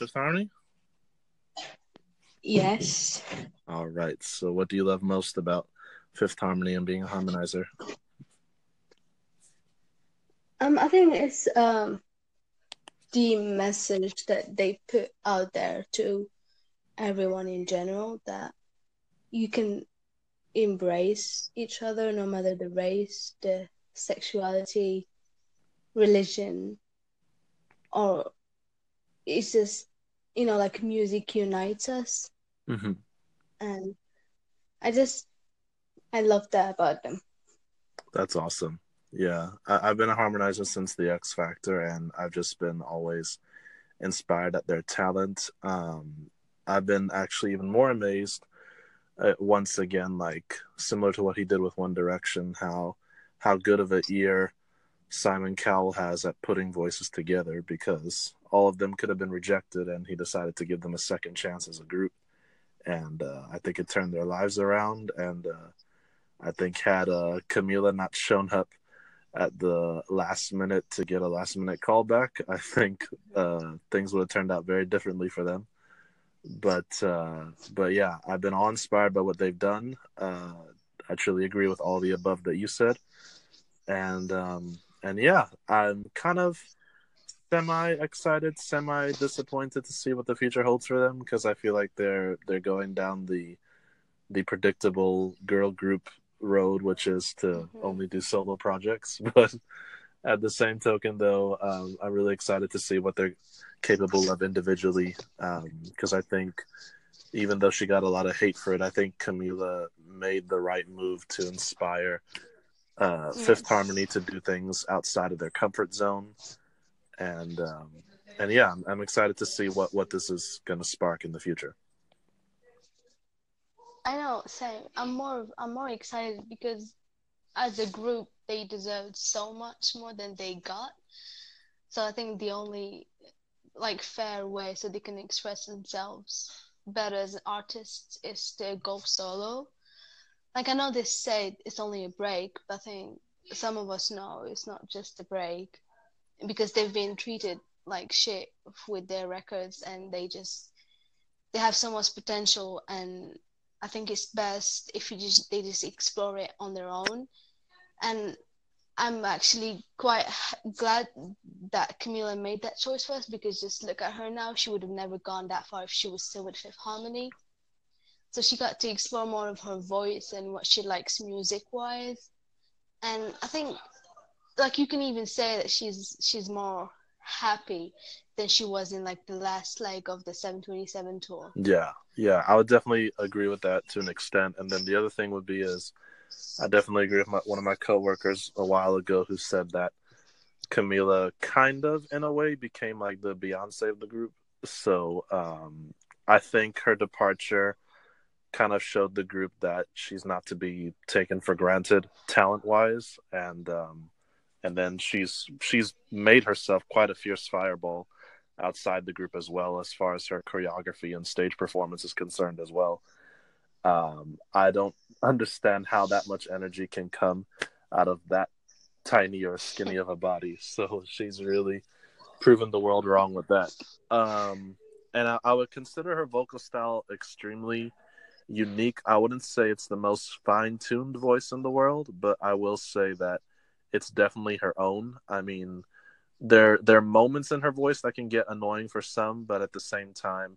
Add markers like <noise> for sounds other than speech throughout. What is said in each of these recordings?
Fifth Harmony? Yes. All right. So, what do you love most about Fifth Harmony and being a harmonizer? Um, I think it's um the message that they put out there to everyone in general that you can embrace each other no matter the race, the sexuality, religion, or it's just you know like music unites us, Mm-hmm. and I just I love that about them. That's awesome. Yeah, I, I've been a harmonizer since the X Factor, and I've just been always inspired at their talent. Um, I've been actually even more amazed uh, once again, like similar to what he did with One Direction, how how good of a ear Simon Cowell has at putting voices together because all of them could have been rejected, and he decided to give them a second chance as a group, and uh, I think it turned their lives around. And uh, I think had uh, Camila not shown up at the last minute to get a last minute callback, I think uh, things would have turned out very differently for them. But uh, but yeah, I've been all inspired by what they've done. Uh, I truly agree with all the above that you said, and um, and yeah, I'm kind of semi excited, semi disappointed to see what the future holds for them because I feel like they're they're going down the the predictable girl group road, which is to Mhm. only do solo projects. <laughs> But at the same token, though, um, I'm really excited to see what they're capable of individually. Because I think, even though she got a lot of hate for it, I think Camila made the right move to inspire uh, Fifth Harmony to do things outside of their comfort zone. And um, and yeah, I'm, I'm excited to see what what this is going to spark in the future. I know, same. I'm more I'm more excited because as a group they deserved so much more than they got. So I think the only like fair way so they can express themselves better as artists is to go solo. Like I know they say it's only a break, but I think some of us know it's not just a break because they've been treated like shit with their records and they just they have so much potential and I think it's best if you just they just explore it on their own. And I'm actually quite glad that Camila made that choice for us because just look at her now. She would have never gone that far if she was still with Fifth Harmony. So she got to explore more of her voice and what she likes music wise. And I think like you can even say that she's she's more happy than she was in like the last leg of the 727 tour. Yeah, yeah, I would definitely agree with that to an extent. And then the other thing would be is, I definitely agree with my, one of my coworkers a while ago who said that Camila kind of, in a way, became like the Beyonce of the group. So um, I think her departure kind of showed the group that she's not to be taken for granted talent wise, and um, and then she's she's made herself quite a fierce fireball outside the group as well as far as her choreography and stage performance is concerned as well. Um, I don't understand how that much energy can come out of that tiny or skinny of a body. So she's really proven the world wrong with that. Um, and I, I would consider her vocal style extremely unique. I wouldn't say it's the most fine tuned voice in the world, but I will say that it's definitely her own. I mean, there there are moments in her voice that can get annoying for some, but at the same time,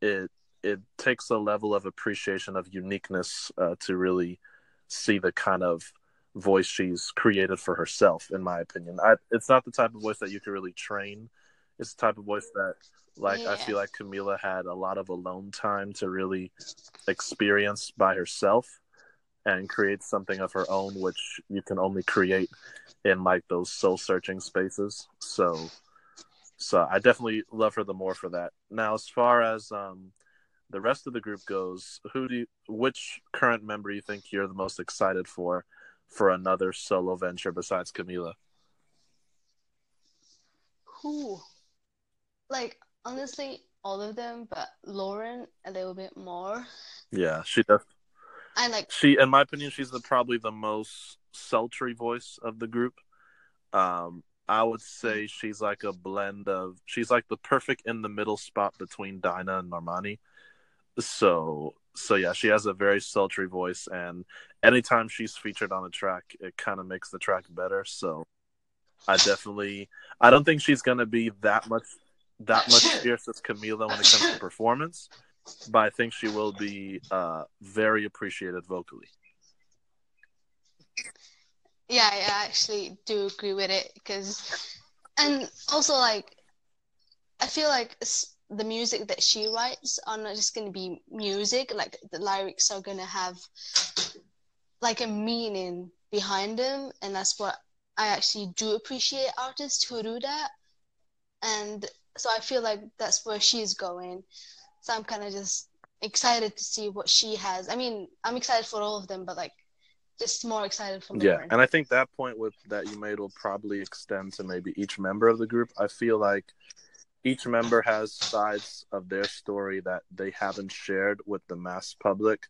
it it takes a level of appreciation of uniqueness uh, to really see the kind of voice she's created for herself. In my opinion, I, it's not the type of voice that you can really train. It's the type of voice that, like, I feel like Camila had a lot of alone time to really experience by herself and create something of her own, which you can only create in like those soul searching spaces. So, so I definitely love her the more for that. Now, as far as um, the rest of the group goes, who do you, which current member you think you're the most excited for for another solo venture besides Camila? Who? Like honestly, all of them, but Lauren a little bit more. Yeah, she does. I like She, in my opinion, she's the probably the most sultry voice of the group. Um, I would say she's like a blend of she's like the perfect in the middle spot between Dinah and Normani. So so yeah, she has a very sultry voice and anytime she's featured on a track, it kind of makes the track better. So I definitely I don't think she's gonna be that much that much <laughs> fierce as Camila when it comes to performance, but I think she will be uh, very appreciated vocally. Yeah, I actually do agree with it because, and also like, I feel like the music that she writes are not just going to be music. Like the lyrics are going to have like a meaning behind them, and that's what I actually do appreciate artists who do that. And so I feel like that's where she's going. So I'm kind of just excited to see what she has. I mean, I'm excited for all of them, but like just more excited for yeah and i think that point with that you made will probably extend to maybe each member of the group i feel like each member has sides of their story that they haven't shared with the mass public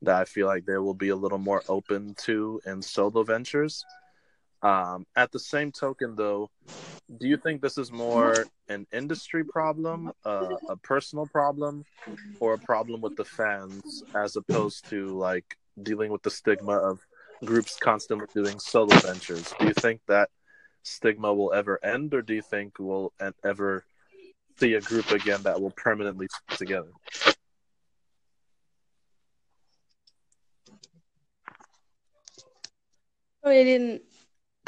that i feel like they will be a little more open to in solo ventures um, at the same token though do you think this is more an industry problem uh, a personal problem or a problem with the fans as opposed to like dealing with the stigma of groups constantly doing solo ventures. Do you think that stigma will ever end, or do you think we'll ever see a group again that will permanently stick together? Sorry, I didn't.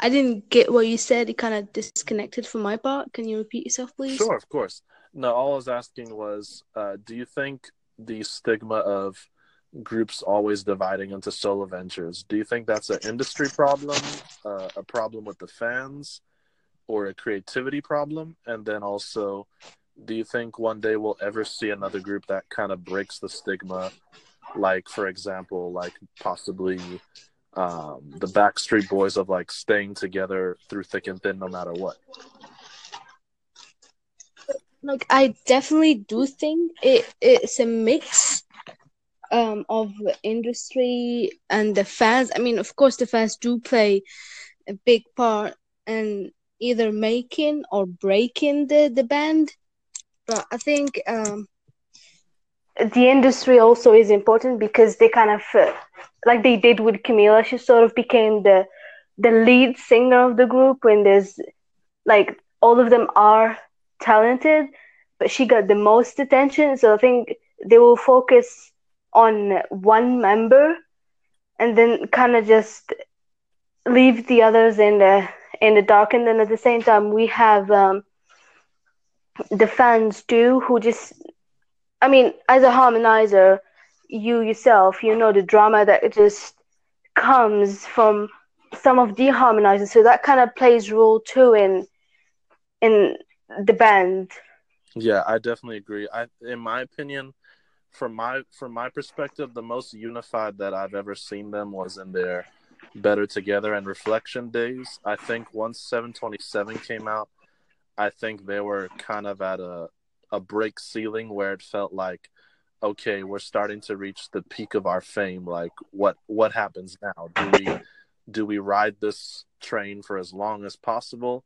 I didn't get what you said. It kind of disconnected from my part. Can you repeat yourself, please? Sure, of course. No, all I was asking was, uh, do you think the stigma of groups always dividing into solo ventures. Do you think that's an industry problem, uh, a problem with the fans, or a creativity problem? And then also, do you think one day we'll ever see another group that kind of breaks the stigma? Like, for example, like possibly um, the Backstreet Boys of like staying together through thick and thin no matter what. Like, I definitely do think it it's a mix um, of industry and the fans. I mean, of course, the fans do play a big part in either making or breaking the, the band. But I think um, the industry also is important because they kind of, uh, like they did with Camila, she sort of became the the lead singer of the group when there's like all of them are talented, but she got the most attention. So I think they will focus on one member and then kind of just leave the others in the in the dark and then at the same time we have um, the fans too who just i mean as a harmonizer you yourself you know the drama that just comes from some of the so that kind of plays role too in in the band. Yeah i definitely agree. I in my opinion from my from my perspective, the most unified that I've ever seen them was in their Better Together and Reflection days. I think once 727 came out, I think they were kind of at a a break ceiling where it felt like okay, we're starting to reach the peak of our fame. Like what what happens now? Do we do we ride this train for as long as possible?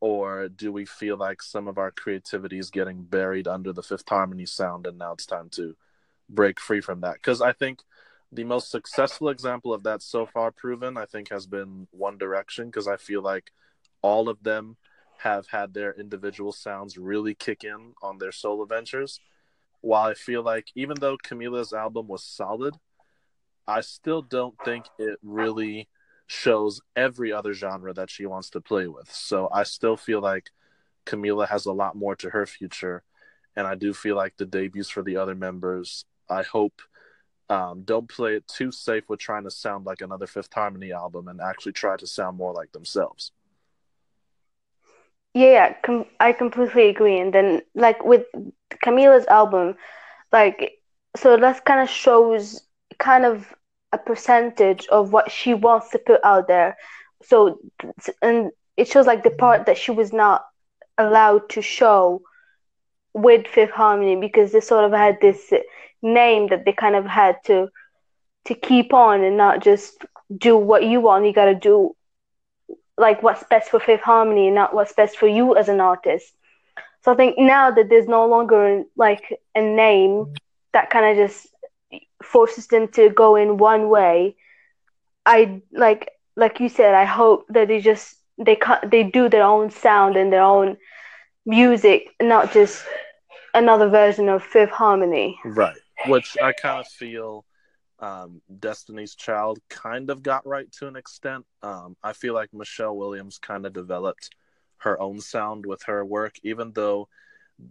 or do we feel like some of our creativity is getting buried under the fifth harmony sound and now it's time to break free from that because i think the most successful example of that so far proven i think has been one direction because i feel like all of them have had their individual sounds really kick in on their solo ventures while i feel like even though camila's album was solid i still don't think it really shows every other genre that she wants to play with. So I still feel like Camila has a lot more to her future. And I do feel like the debuts for the other members, I hope, um, don't play it too safe with trying to sound like another Fifth Harmony album and actually try to sound more like themselves. Yeah, com- I completely agree. And then, like with Camila's album, like, so that kind of shows kind of a percentage of what she wants to put out there. So, and it shows like the part that she was not allowed to show with Fifth Harmony because they sort of had this name that they kind of had to to keep on and not just do what you want. You got to do like what's best for Fifth Harmony, and not what's best for you as an artist. So I think now that there's no longer like a name that kind of just forces them to go in one way, I like like you said, I hope that they just they cut they do their own sound and their own music, not just another version of Fifth Harmony. Right. Which I kind of feel um, Destiny's Child kind of got right to an extent. Um, I feel like Michelle Williams kind of developed her own sound with her work, even though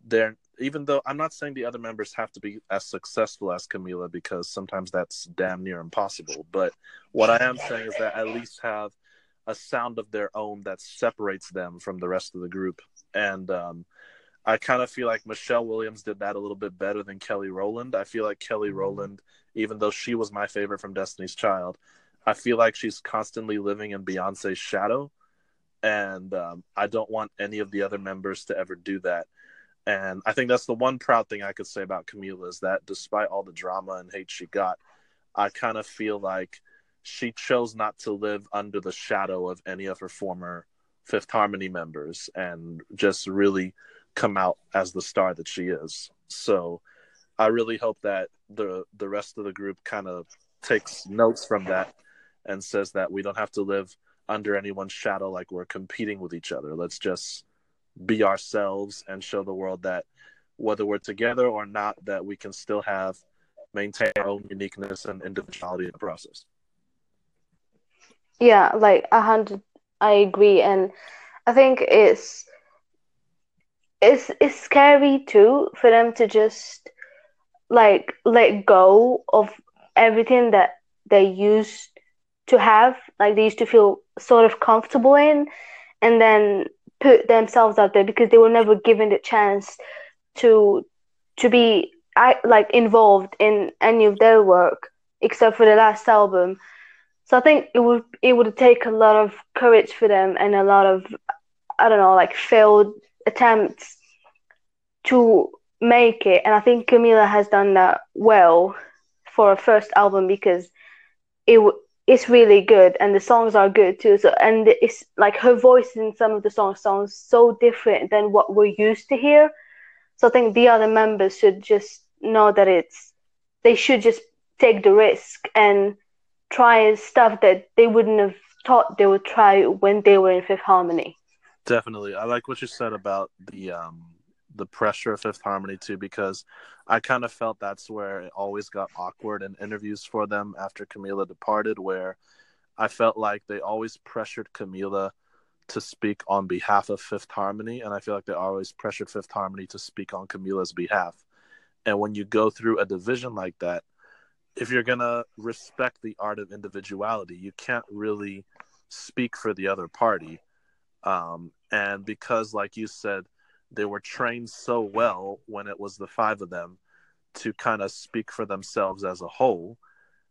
they're even though I'm not saying the other members have to be as successful as Camila because sometimes that's damn near impossible. But what I am saying is that at least have a sound of their own that separates them from the rest of the group. And um, I kind of feel like Michelle Williams did that a little bit better than Kelly Rowland. I feel like Kelly Rowland, even though she was my favorite from Destiny's Child, I feel like she's constantly living in Beyonce's shadow. And um, I don't want any of the other members to ever do that. And I think that's the one proud thing I could say about Camila is that despite all the drama and hate she got, I kind of feel like she chose not to live under the shadow of any of her former Fifth Harmony members and just really come out as the star that she is. So I really hope that the the rest of the group kind of takes notes from that and says that we don't have to live under anyone's shadow like we're competing with each other. Let's just be ourselves and show the world that whether we're together or not, that we can still have maintain our own uniqueness and individuality in the process. Yeah, like a hundred. I agree, and I think it's it's it's scary too for them to just like let go of everything that they used to have, like they used to feel sort of comfortable in, and then put themselves out there because they were never given the chance to to be I, like involved in any of their work except for the last album. So I think it would it would take a lot of courage for them and a lot of I don't know like failed attempts to make it. And I think Camila has done that well for her first album because it it's really good and the songs are good too so and it's like her voice in some of the songs sounds so different than what we're used to hear so i think the other members should just know that it's they should just take the risk and try stuff that they wouldn't have thought they would try when they were in fifth harmony definitely i like what you said about the um the pressure of Fifth Harmony too, because I kind of felt that's where it always got awkward in interviews for them after Camila departed, where I felt like they always pressured Camila to speak on behalf of Fifth Harmony, and I feel like they always pressured Fifth Harmony to speak on Camila's behalf. And when you go through a division like that, if you're gonna respect the art of individuality, you can't really speak for the other party. Um, and because, like you said, they were trained so well when it was the five of them to kind of speak for themselves as a whole.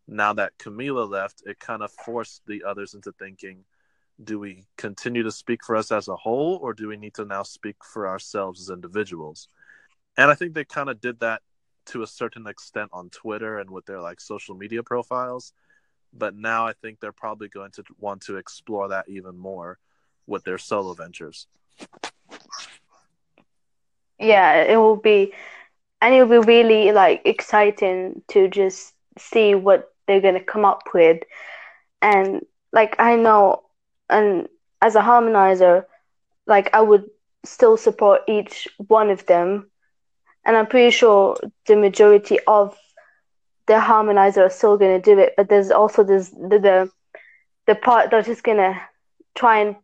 Now that Camila left, it kind of forced the others into thinking, do we continue to speak for us as a whole or do we need to now speak for ourselves as individuals? And I think they kind of did that to a certain extent on Twitter and with their like social media profiles. But now I think they're probably going to want to explore that even more with their solo ventures. Yeah, it will be, and it will be really like exciting to just see what they're gonna come up with, and like I know, and as a harmonizer, like I would still support each one of them, and I'm pretty sure the majority of the harmonizer are still gonna do it, but there's also this the the, the part that's just gonna try and